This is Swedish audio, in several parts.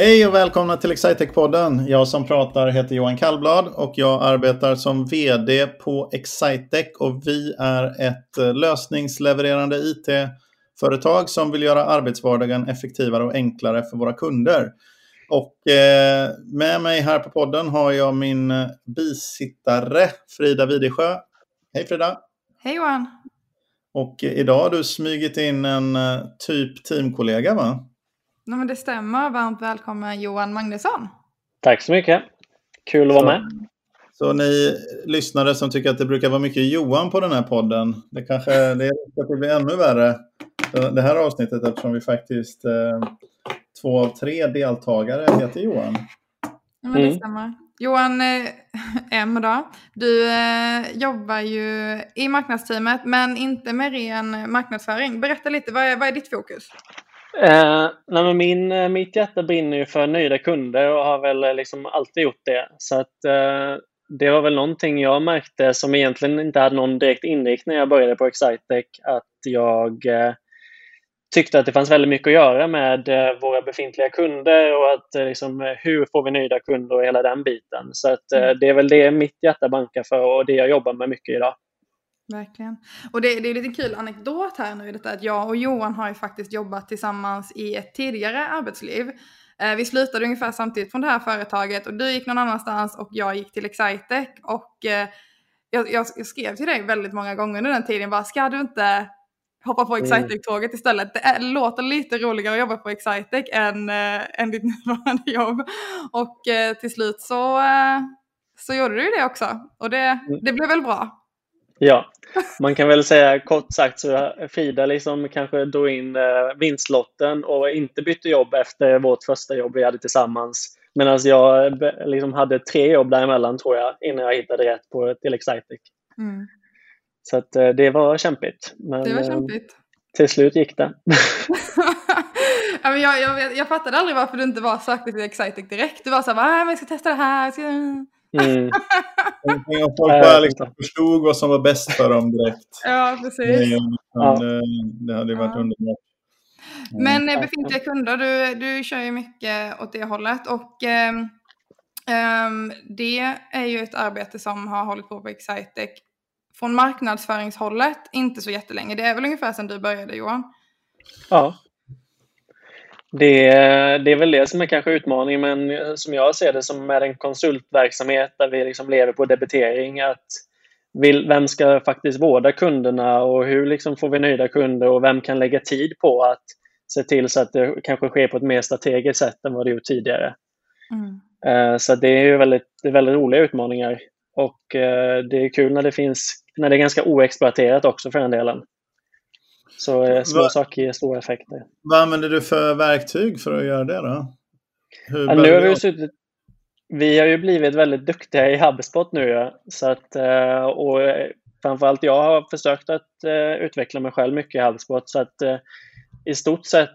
Hej och välkomna till Excitec-podden. Jag som pratar heter Johan Kallblad och jag arbetar som VD på Excitec och vi är ett eh, lösningslevererande IT-företag som vill göra arbetsvardagen effektivare och enklare för våra kunder. Och eh, med mig här på podden har jag min eh, bisittare Frida Videsjö. Hej Frida! Hej Johan! Och idag har du smugit in en typ teamkollega va? Ja, men det stämmer. Varmt välkommen Johan Magnusson. Tack så mycket. Kul att vara med. Så ni lyssnare som tycker att det brukar vara mycket Johan på den här podden, det kanske det är att det blir ännu värre det här avsnittet eftersom vi faktiskt eh, två av tre deltagare heter Johan. Ja, men det mm. stämmer. Johan eh, M då, du eh, jobbar ju i marknadsteamet men inte med ren marknadsföring. Berätta lite, vad är, vad är ditt fokus? Eh, nej men min, eh, mitt hjärta brinner ju för nöjda kunder och har väl eh, liksom alltid gjort det. Så att, eh, det var väl någonting jag märkte som egentligen inte hade någon direkt inriktning när jag började på Excitec. Att jag eh, tyckte att det fanns väldigt mycket att göra med eh, våra befintliga kunder och att liksom, hur får vi nöjda kunder och hela den biten. Så att, mm. det är väl det mitt hjärta bankar för och det jag jobbar med mycket idag. Verkligen. Och det, det är lite kul anekdot här nu, detta att jag och Johan har ju faktiskt jobbat tillsammans i ett tidigare arbetsliv. Eh, vi slutade ungefär samtidigt från det här företaget och du gick någon annanstans och jag gick till Excitec och eh, jag, jag, jag, skrev till dig väldigt många gånger under den tiden bara, ska du inte hoppa på mm. Excitec-tåget istället? Det är, låter lite roligare att jobba på Excitec än, äh, än ditt nuvarande jobb. Och äh, till slut så, så gjorde du det också och det, mm. det blev väl bra. Ja, man kan väl säga kort sagt så Frida liksom kanske drog in eh, vinstlotten och inte bytte jobb efter vårt första jobb vi hade tillsammans. Medan jag liksom hade tre jobb däremellan tror jag innan jag hittade rätt på till Excitec. Mm. Så att, eh, det var kämpigt. Men, det var eh, kämpigt. Till slut gick det. jag, jag, jag fattade aldrig varför du inte var sökte till Excitec direkt. Du var så här, jag ska testa det här. Mm. Om folk bara liksom förstod vad som var bäst för dem direkt. Ja, precis. Men, ja. Eh, det hade varit ja. underbart. Men eh, befintliga kunder, du, du kör ju mycket åt det hållet och um, det är ju ett arbete som har hållit på på Excitec från marknadsföringshållet inte så jättelänge. Det är väl ungefär sedan du började Johan? Ja, det, det är väl det som är kanske utmaningen, men som jag ser det som med en konsultverksamhet där vi liksom lever på debitering, att vem ska faktiskt vårda kunderna och hur liksom får vi nöjda kunder och vem kan lägga tid på att se till så att det kanske sker på ett mer strategiskt sätt än vad det gjort tidigare. Mm. Eh, så det är ju väldigt, det är väldigt roliga utmaningar och eh, det är kul när det finns, när det är ganska oexploaterat också för den delen. Så eh, små Va, saker ger stora effekter. Vad använder du för verktyg för att göra det då? ja, nu har vi, suttit, vi har ju blivit väldigt duktiga i HubSpot nu. Så att, eh, och framförallt jag har försökt att eh, utveckla mig själv mycket i HubSpot. Så att i stort sett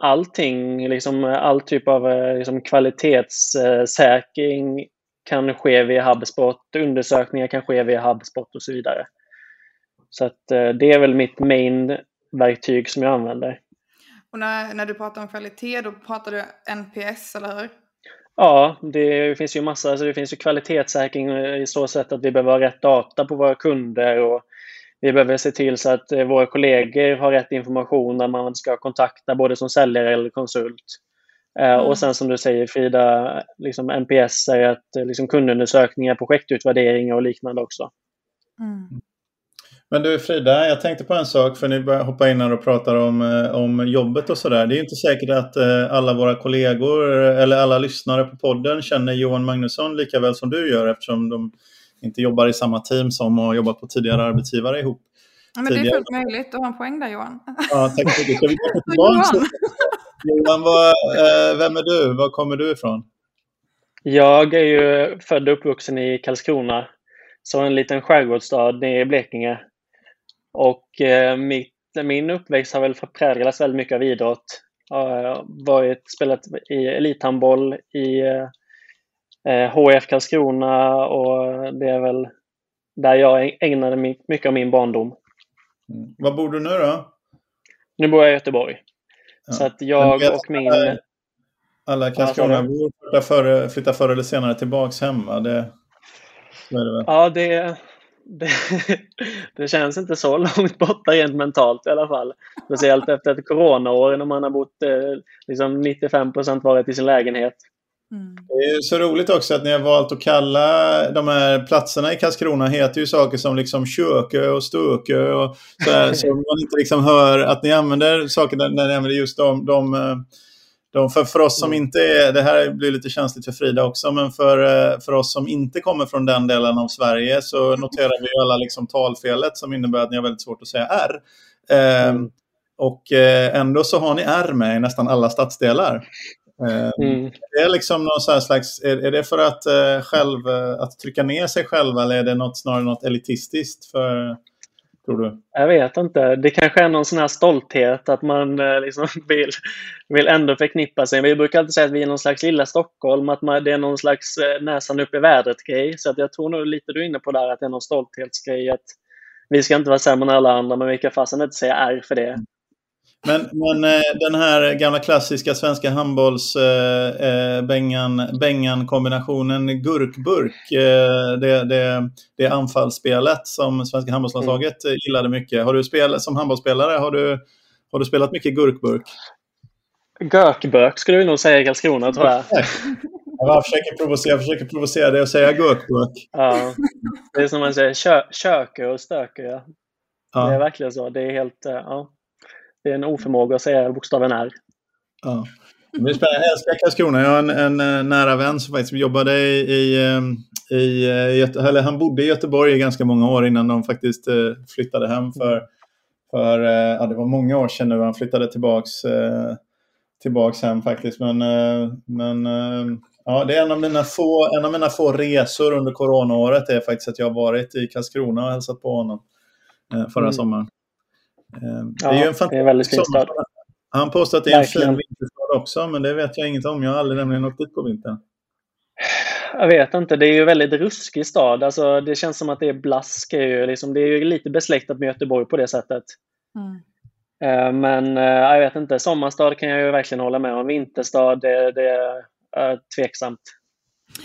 allting, liksom all typ av liksom kvalitetssäkring kan ske via HubSpot, undersökningar kan ske via HubSpot och så vidare. Så att det är väl mitt main verktyg som jag använder. Och när, när du pratar om kvalitet, då pratar du NPS, eller hur? Ja, det finns ju massa, alltså det finns ju kvalitetssäkring i så sätt att vi behöver ha rätt data på våra kunder och vi behöver se till så att eh, våra kollegor har rätt information när man ska kontakta både som säljare eller konsult. Eh, mm. Och sen som du säger Frida, liksom NPS är att eh, liksom kundundersökningar, projektutvärderingar och liknande också. Mm. Men du Frida, jag tänkte på en sak för ni börjar hoppa in här och pratar om, eh, om jobbet och sådär. Det är inte säkert att eh, alla våra kollegor eller alla lyssnare på podden känner Johan Magnusson lika väl som du gör eftersom de inte jobbar i samma team som och jobbat på tidigare arbetsgivare ihop. Ja, men det är fullt möjligt. Du har en poäng där Johan. Ja, tack så mycket. vi Johan, Johan vad, eh, vem är du? Var kommer du ifrån? Jag är ju född och uppvuxen i Karlskrona. Så en liten skärgårdsstad nere i Blekinge. Och eh, mitt, min uppväxt har väl präglats väldigt mycket av idrott. Jag har varit, spelat i elithandboll i eh, HF Karlskrona och det är väl där jag ägnade mycket av min barndom. Mm. Var bor du nu då? Nu bor jag i Göteborg. Ja. Så att jag och min... Alla Karlskronabor flyttar, förr, eller senare tillbaks hemma. Det, det väl. Ja, det, det, det, känns inte så långt borta rent mentalt i alla fall. Speciellt efter ett coronaår när man har bott eh, liksom 95 procent varit i sin lägenhet. Mm. Det är så roligt också att ni har valt att kalla de här platserna i Karlskrona heter ju saker som liksom Kökö och Stökö och så, här, så man inte liksom hör att ni använder saker när ni använder just de, de, eh, de för, för oss som mm. inte är, det här blir lite känsligt för Frida också, men för, eh, för oss som inte kommer från den delen av Sverige så noterar vi alla liksom talfelet som innebär att ni har väldigt svårt att säga R. Eh, mm. Och eh, ändå så har ni R med i nästan alla stadsdelar. Eh, mm. Är, liksom någon slags, är, det för att, uh, själv, att trycka ner sig själv eller är det något, snarare något elitistiskt? För, tror du? Jag vet inte. Det kanske är någon sån här stolthet att man uh, liksom vill, vill ändå förknippa sig. Vi brukar alltid säga att vi är någon slags lilla Stockholm, att man, det är någon slags näsan upp i vädret-grej. Så att jag tror nog lite du är inne på där att det är någon stolthetsgrej. Att vi ska inte vara sämre än alla andra, men vi kan fasen inte säga R för det. Men, men eh, den här gamla klassiska svenska handbolls eh, eh Bengan, kombinationen gurkburk, eh, det, det, det anfallsspelet som svenska handbollslandslaget mm. gillade mycket. Har du spelat som handbollsspelare, har du, har du spelat mycket gurkburk? Gurkburk skulle vi nog säga i Karlskrona tror jag. Jag försöker provocera, jag försöker provocera dig att säga gurkburk. Ja, det är som man säger, kö, köker och stöker. Ja. ja. Det är verkligen så. Det är helt, ja. Det är en oförmåga att säga bokstaven R. Ja. Det är spännande. Jag älskar Karlskrona. Jag har en, en, eh, nära vän som faktiskt jobbade i, i, ehm, i eh, eller han bodde i Göteborg i ganska många år innan de faktiskt eh, flyttade hem för, för ja, det var många år sedan nu han flyttade tillbaks, tillbaks hem faktiskt. Men, men ja, det är en av, mina få, en av mina få resor under coronaåret är faktiskt att jag har varit i Karlskrona och hälsat på honom förra mm. sommaren. Ehm, det är ju en fantastisk det är väldigt fin stad. Han påstår att det är en fin vinterstad också, men det vet jag inget om. Jag har aldrig nämligen åkt dit på vintern. Jag vet inte, det är ju en väldigt ruskig stad. Alltså, det känns som att det är blask. Är ju liksom, det är ju lite besläktat med Göteborg på det sättet. Mm. Ehm, men eh, jag vet inte, sommarstad kan jag ju verkligen hålla med om. Vinterstad, det, det är tveksamt.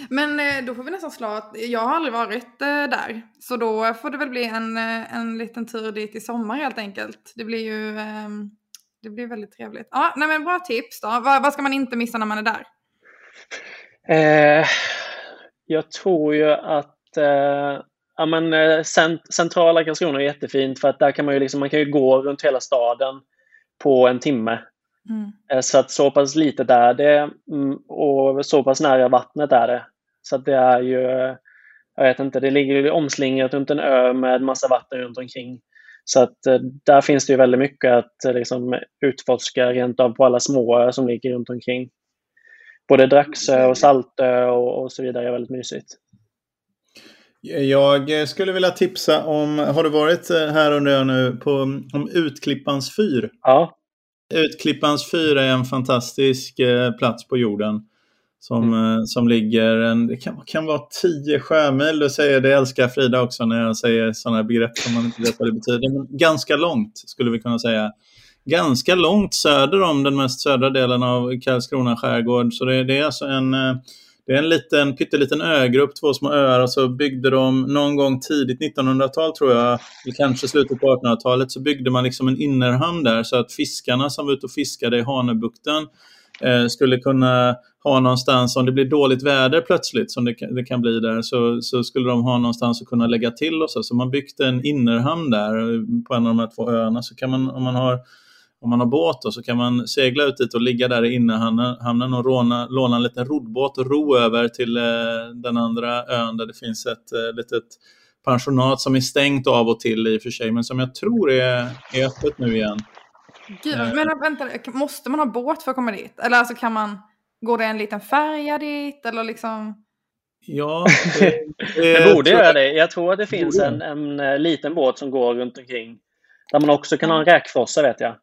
Men eh, då får vi nästan slå att jag har aldrig varit eh, där. Så då får det väl bli en, eh, en liten tur dit i sommar helt enkelt. Det blir ju ehm, det blir väldigt trevligt. Ja, nej men bra tips då. Vad, vad ska man inte missa när man är där? Eh, jag tror ju att eh, ja, men, cent centrala Karlskrona är jättefint för att där kan man ju liksom, man kan ju gå runt hela staden på en timme. Mm. Eh, så att så pass litet är det mm, och så pass nära vattnet är det. Så att det är ju, jag vet inte, det ligger omslingrat runt en ö med massa vatten runt omkring. Så att eh, där finns det ju väldigt mycket att eh, liksom utforska rent av på alla små som ligger runt omkring. Både Draxö och Saltö och, och så vidare är väldigt mysigt. Jag skulle vilja tipsa om, har du varit här under nu, på, om Utklippans fyr? Ja. Utklippans fyr är en fantastisk eh, plats på jorden. Som, mm. eh, som ligger, en, det kan, kan vara 10 sjömil, det, säger, det älskar Frida också när jag säger sådana begrepp som man inte vet vad det betyder. Men ganska långt skulle vi kunna säga. Ganska långt söder om den mest södra delen av Karlskrona skärgård. Så det, det är alltså en eh, det är en liten, pytteliten ögrupp, två små öar och så byggde de någon gång tidigt 1900-tal tror jag, eller kanske slutet på 1800-talet, så byggde man liksom en innerhamn där så att fiskarna som var ute och fiskade i Hanöbukten eh, skulle kunna ha någonstans, om det blir dåligt väder plötsligt som det, det kan bli där, så, så, skulle de ha någonstans att kunna lägga till och så. Så man byggde en innerhamn där eh, på en av de här två öarna. Så kan man, om man har om man har båt då, så kan man segla ut dit och ligga där i innehamnen och råna, låna en liten roddbåt och ro över till eh, den andra ön där det finns ett eh, litet pensionat som är stängt av och till i och för sig, men som jag tror är, är öppet nu igen. Gud, eh. men vänta, måste man ha båt för att komma dit? Eller alltså kan man, går det en liten färja dit eller liksom? Ja, det, det, det borde göra det. Jag tror att det finns en, en, en, liten båt som går runt omkring. Där man också kan ha en räkfrossa vet jag.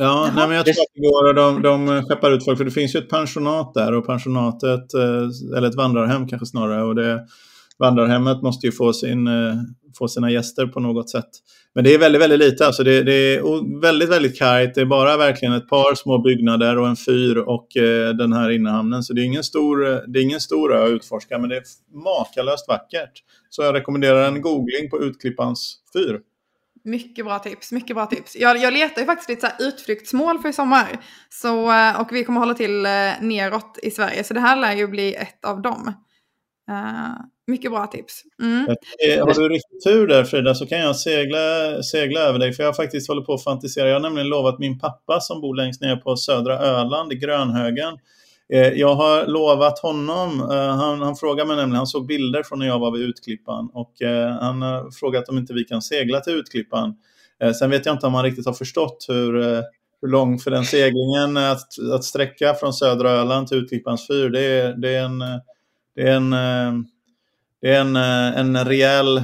Ja, nej, men jag tror att det går. De, de skeppar ut folk, för det finns ju ett pensionat där och pensionatet, eh, eller ett vandrarhem kanske snarare. Och det, vandrarhemmet måste ju få, sin, eh, få sina gäster på något sätt. Men det är väldigt, väldigt lite. Alltså det, det är väldigt, väldigt kargt. Det är bara verkligen ett par små byggnader och en fyr och eh, den här innehamnen. Så det är ingen stor, det är ingen stor ö att utforska, men det är makalöst vackert. Så jag rekommenderar en googling på Utklippans fyr. Mycket bra tips, mycket bra tips. Jag, jag letar ju faktiskt lite så utflyktsmål för i sommar. Så, eh, och vi kommer hålla till eh, neråt i Sverige, så det här lär ju bli ett av dem. Uh, mycket bra tips. Mm. Har du riktigt tur där Frida så kan jag segla, segla över dig. För jag har faktiskt hållit på att fantisera. Jag har nämligen lovat min pappa som bor längst ner på södra Öland i Grönhögen. Eh, jag har lovat honom, eh, han, han frågade mig nämligen, han såg bilder från när jag var vid Utklippan och eh, han har frågat om inte vi kan segla till Utklippan. Sen vet jag inte om han riktigt har förstått hur, hur lång för den seglingen att, att sträcka från södra Öland till Utklippans fyr, det är, det är en, det är en, det är en, en, rejäl,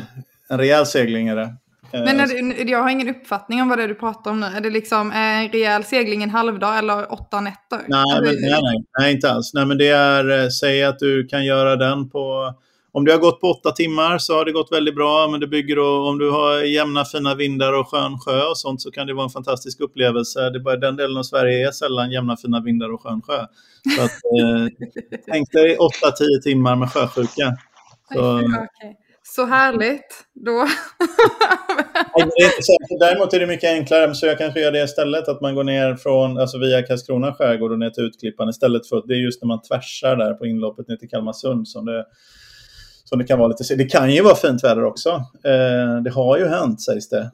en rejäl segling. Är det. Men är det, jag har ingen uppfattning om vad det är du pratar om nu. Är det liksom en rejäl segling en halvdag eller åtta nätter? Nej, men, nej, nej, nej, inte alls. Nej, men det är, eh, säg att du kan göra den på om det har gått på åtta timmar så har det gått väldigt bra, men det bygger då, om du har jämna fina vindar och skön sjö och sånt så kan det vara en fantastisk upplevelse. Det är bara den delen av Sverige är sällan jämna fina vindar och skön sjö. Så att, eh, tänk dig åtta, tio timmar med sjösjuka. Så, okay. Så härligt. Då... Däremot är det mycket enklare, så jag kanske gör det istället, att man går ner från, alltså via Karlskrona skärgård och ner till Utklippan istället för, det är just när man tvärsar där på inloppet ner till Kalmarsund som det, som det kan vara lite, det kan ju vara fint väder också. Eh, det har ju hänt sägs det.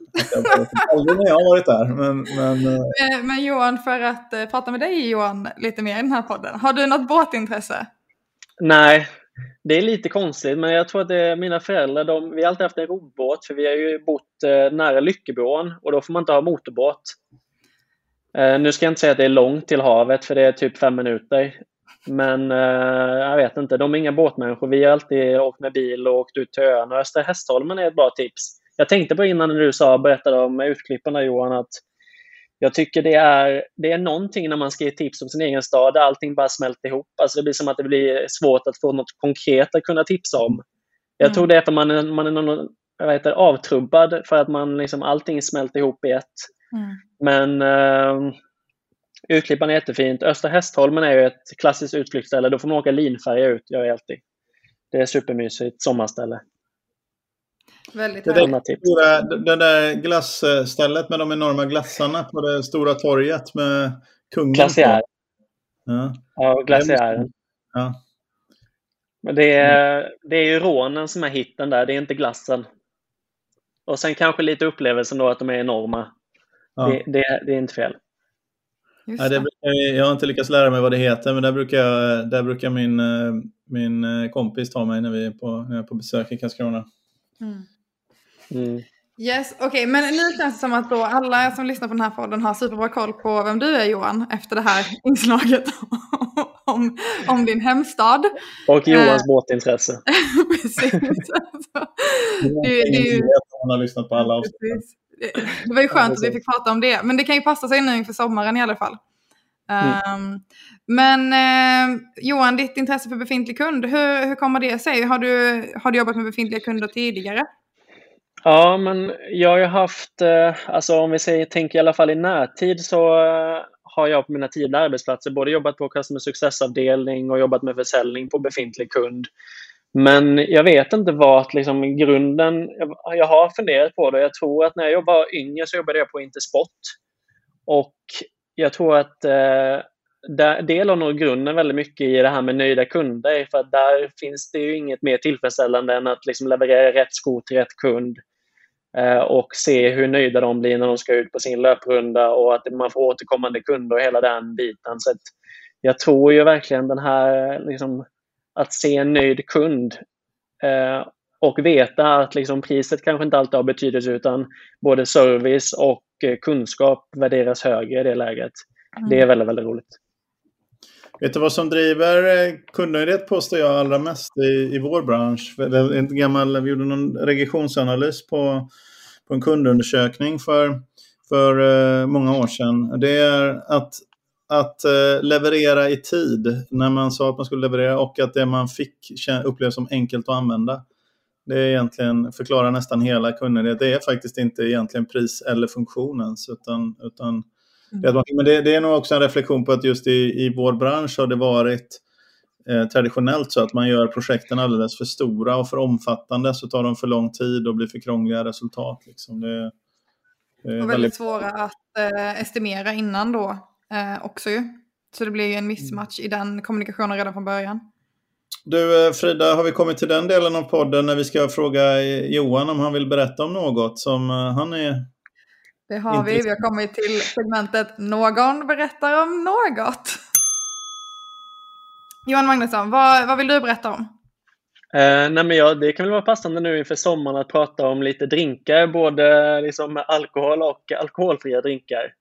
Aldrig när jag har varit där. Men, men, eh. eh. men Johan, för att eh, prata med dig Johan lite mer i den här podden, har du något båtintresse? Nej, det är lite konstigt, men jag tror att det är mina föräldrar, de, vi har alltid haft en roddbåt, för vi har ju bott eh, nära Lyckebron och då får man inte ha motorbåt. Eh, nu ska jag inte säga att det är långt till havet, för det är typ fem minuter. Men eh, jag vet inte, de är inga båtmänniskor. Vi har alltid åkt med bil och åkt ut till ön och Östra Hästholmen är ett bra tips. Jag tänkte på innan när du sa, berättade om utklipparna Johan, att jag tycker det är, det är någonting när man ska ge tips om sin egen stad, där allting bara smälter ihop. Alltså det blir som att det blir svårt att få något konkret att kunna tipsa om. Jag mm. tror det är för att man är, man är någon, jag vet, avtrubbad för att man liksom, allting smälter ihop i ett. Mm. Men uh, Utklippan är jättefint. Östra Hästholmen är ju ett klassiskt utflyktsställe. Då får man åka linfärja ut, gör jag alltid. Det är supermysigt sommarställe. Väldigt det, där, det där glassstället med de enorma glassarna på det stora torget med kungen. Glaciär. Ja, ja glaciären. Ja. Men det är, det är ju rånen som är hitten där, det är inte glassen. Och sen kanske lite upplevelsen då att de är enorma. Ja. Det, det, det, är inte fel. Ja, det brukar, jag har inte lyckats lära mig vad det heter, men där brukar, där brukar min, eh, min eh, kompis ta mig när vi är på, när jag är på besök i Karlskrona. Mm. Mm. Yes, okej, okay, men nu känns det som att då alla som lyssnar på den här podden har superbra koll på vem du är Johan efter det här inslaget om, om din hemstad. Och Johans eh, båtintresse. precis. Alltså, det, det, det, har lyssnat på alla Det var ju skönt att vi fick prata om det, men det kan ju passa sig nu inför sommaren i alla fall. Mm. Um, men eh, Johan, ditt intresse för befintlig kund, hur, hur kommer det sig? Har du, har du jobbat med befintliga kunder tidigare? Ja, men jag har ju haft, eh, alltså om vi säger, tänker i alla fall i närtid så eh, har jag på mina tidigare arbetsplatser både jobbat på Customer Success-avdelning och jobbat med försäljning på befintlig kund. Men jag vet inte vart liksom grunden, jag har funderat på det. Jag tror att när jag var yngre så jobbade jag på Intersport. Och jag tror att eh, där, det lade nog grunden väldigt mycket i det här med nöjda kunder. För att där finns det ju inget mer tillfredsställande än att liksom leverera rätt sko till rätt kund Eh, och se hur nöjda de blir när de ska ut på sin löprunda och att man får återkommande kunder och hela den biten. Så jag tror ju verkligen den här, liksom, att se en nöjd kund eh, och veta att liksom, priset kanske inte alltid har betydelse utan både service och kunskap värderas högre i det läget. Mm. Det är väldigt, väldigt roligt. Vet du vad som driver kundnöjdhet påstår jag allra mest i, i vår bransch? En gammal, vi gjorde någon regressionsanalys på, på en kundundersökning för, för uh, många år sedan. Det är att, att uh, leverera i tid när man sa att man skulle leverera och att det man fick upplevs som enkelt att använda. Det är egentligen, förklarar nästan hela kunden. Det är faktiskt inte egentligen pris eller funktionens, utan, utan mm. men det, det, är nog också en reflektion på att just i, i vår bransch har det varit eh, traditionellt så att man gör projekten alldeles för stora och för omfattande så tar de för lång tid och blir för krångliga resultat. Liksom. Det, det är och väldigt, väldigt svåra att eh, estimera innan då eh, också ju. Så det blir ju en mismatch i den kommunikationen redan från början. Du eh, Frida, har vi kommit till den delen av podden när vi ska fråga Johan om han vill berätta om något som eh, han är Det har vi. Vi har kommit till segmentet Någon berättar om något. Johan Magnusson, vad, vad vill du berätta om? Eh, nej men ja, det kan väl vara passande nu inför sommaren att prata om lite drinkar, både liksom alkohol och alkoholfria drinkar.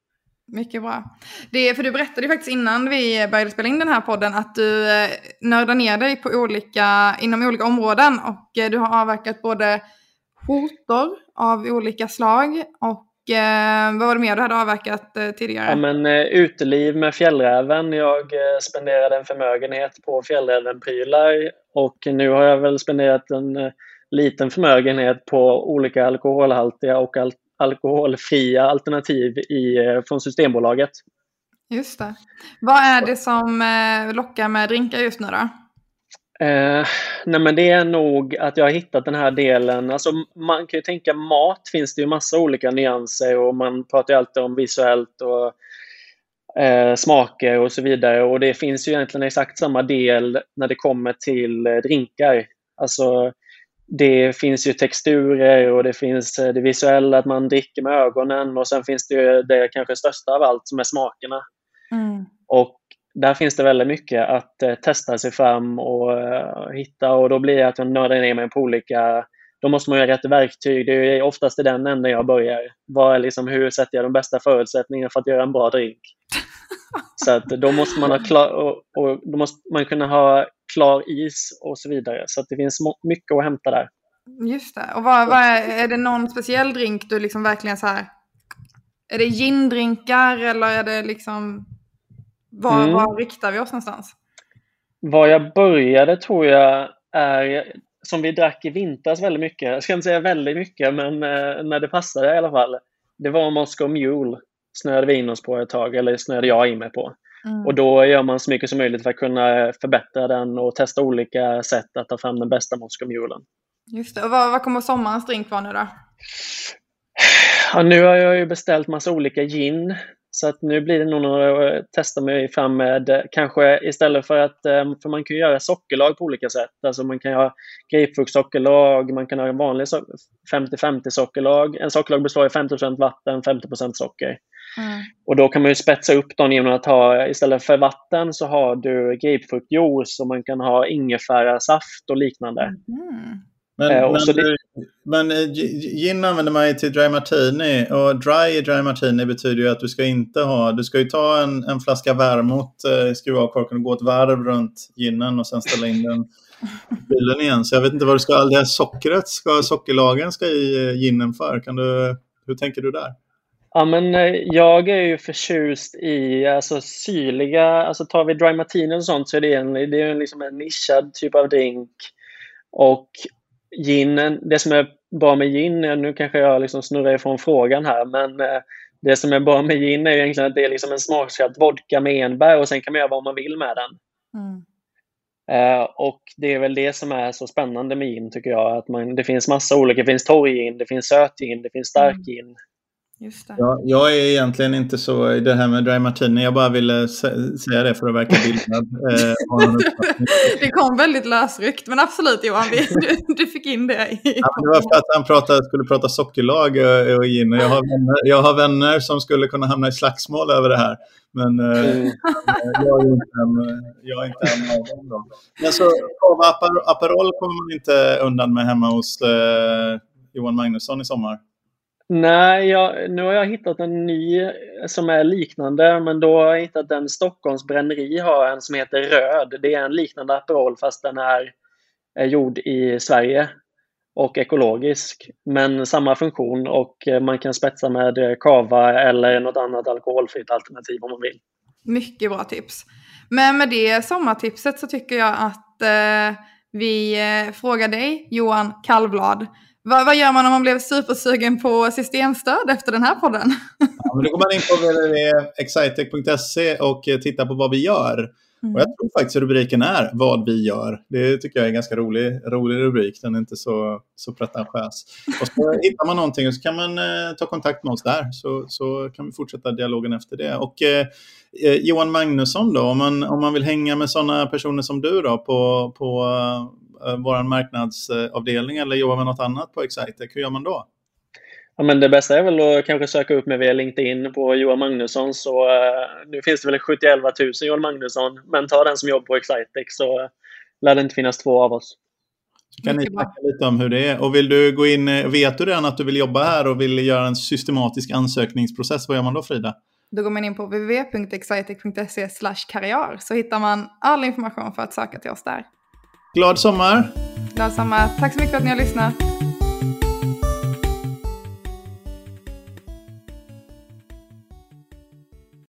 Mycket bra. Det, för du berättade ju faktiskt innan vi började spela in den här podden att du eh, nördar ner dig på olika, inom olika områden och eh, du har avverkat både skjortor av olika slag och eh, vad var det mer du hade avverkat tidigare? Ja, men, uteliv med fjällräven. Jag spenderade en förmögenhet på fjällrävenprylar och nu har jag väl spenderat en liten förmögenhet på olika alkoholhaltiga och alkoholfria alternativ i, eh, från Systembolaget. Just det. Vad är det som eh, lockar med drinkar just nu då? Eh, nej men det är nog att jag har hittat den här delen. Alltså man kan ju tänka mat finns det ju massa olika nyanser och man pratar ju alltid om visuellt och eh, smaker och så vidare. Och det finns ju egentligen exakt samma del när det kommer till eh, drinkar. Alltså det finns ju texturer och det finns eh, det visuella, att man dricker med ögonen och sen finns det ju det kanske största av allt som är smakerna. Mm. Och där finns det väldigt mycket att eh, testa sig fram och uh, hitta och då blir det att jag nördar ner mig på olika då måste man ha rätt verktyg. Det är oftast i den änden jag börjar. Vad liksom, hur sätter jag de bästa förutsättningarna för att göra en bra drink? Så att då måste man ha klar, och, och, då måste man kunna ha klar is och så vidare. Så att det finns mycket att hämta där. Just det. Och vad, vad är, är, det någon speciell drink du liksom verkligen så här... Är det gindrinkar eller är det liksom... Var, mm. var riktar vi oss någonstans? Var jag började tror jag är som vi drack i vintras väldigt mycket. Jag ska inte säga väldigt mycket, men eh, när det passade i alla fall. Det var Moscow Mule. Snöade vi in oss på ett tag, eller snöade jag in mig på. Mm. Och då gör man så mycket som möjligt för att kunna förbättra den och testa olika sätt att ta fram den bästa Moscow Mulen. Just det. Och vad, vad kommer sommarens drink vara nu då? Ja, nu har jag ju beställt massa olika gin. Så att nu blir det nog att testa mig fram med kanske istället för att, eh, för man kan göra sockerlag på olika sätt. Alltså man kan ha grapefruktsockerlag, man kan ha en vanlig 50-50 sockerlag. En sockerlag består av 50% vatten, 50% socker. Mm. Och då kan man ju spetsa upp dem genom att ha, istället för vatten så har du grapefruktjuice och man kan ha ingefärasaft och liknande. Mm. Men, eh, men, det... men eh, gin använder man ju till dry martini och dry i dry martini betyder ju att du ska inte ha, du ska ju ta en, en flaska vermouth, eh, skruva av korken och gå ett varv runt ginen och sen ställa in den bilen igen. Så jag vet inte vad du ska, det här sockret, ska, sockerlagen ska i ginen för? Kan du, hur tänker du där? Ja, men jag är ju förtjust i alltså, syrliga, alltså tar vi dry martini och sånt så är det en, det är liksom en nischad typ av drink. Och ginen, det som är bra med gin, nu kanske jag liksom snurrar ifrån frågan här, men eh, det som är bra med gin är egentligen att det är liksom en smaksatt vodka med enbär och sen kan man göra vad man vill med den. Mm. Uh, och det är väl det som är så spännande med gin tycker jag. Att man, det finns massa olika. Det finns torr gin, det finns söt gin, det finns stark mm. gin. Just det. Ja, jag är egentligen inte så i det här med dry martini. Jag bara ville säga det för att verka bildad. Eh, det kom väldigt lösryckt, men absolut Johan, du, du fick in det. I ja, det var för att han pratade, skulle prata sockerlag och, och gin. Jag, har vänner, jag har vänner som skulle kunna hamna i slagsmål över det här. Men eh, mm. jag, är inte en, jag är inte en av dem. Då. Men så Aperol kommer man inte undan med hemma hos eh, Johan Magnusson i sommar. Nej, jag, nu har jag hittat en ny som är liknande, men då har jag hittat en Stockholms bränneri har en som heter Röd. Det är en liknande Aperol fast den är, är gjord i Sverige och ekologisk. Men samma funktion och eh, man kan spetsa med eh, kava eller något annat alkoholfritt alternativ om man vill. Mycket bra tips. Men med det sommartipset så tycker jag att eh, vi eh, frågar dig, Johan Kallblad. Vad, vad gör man om man blev supersugen på systemstöd efter den här podden? Ja, men då går man in på www.excitec.se och eh, tittar på vad vi gör. Mm. Och jag tror faktiskt rubriken är vad vi gör. Det tycker jag är en ganska rolig, rolig rubrik. Den är inte så, så pretentiös. Och så hittar man någonting och så kan man eh, ta kontakt med oss där. Så, så kan vi fortsätta dialogen efter det. Och eh, eh Johan Magnusson då, om man, om man vill hänga med sådana personer som du då på, på vår marknadsavdelning eller jobba med något annat på Excitec, hur gör man då? Ja, men det bästa är väl att kanske söka upp mig via LinkedIn på Johan Magnusson. Så, uh, nu finns det väl 71 000 Johan Magnusson, men ta den som jobbar på Excitec så lär det inte finnas två av oss. Så kan ni snacka lite om hur det är. Och vill du gå in, eh, vet du redan att du vill jobba här och vill göra en systematisk ansökningsprocess, vad gör man då Frida? Då går man in på www.excitec.se karriär så hittar man all information för att söka till oss där. Glad sommar! Glad sommar! Tack så mycket för att ni har lyssnat!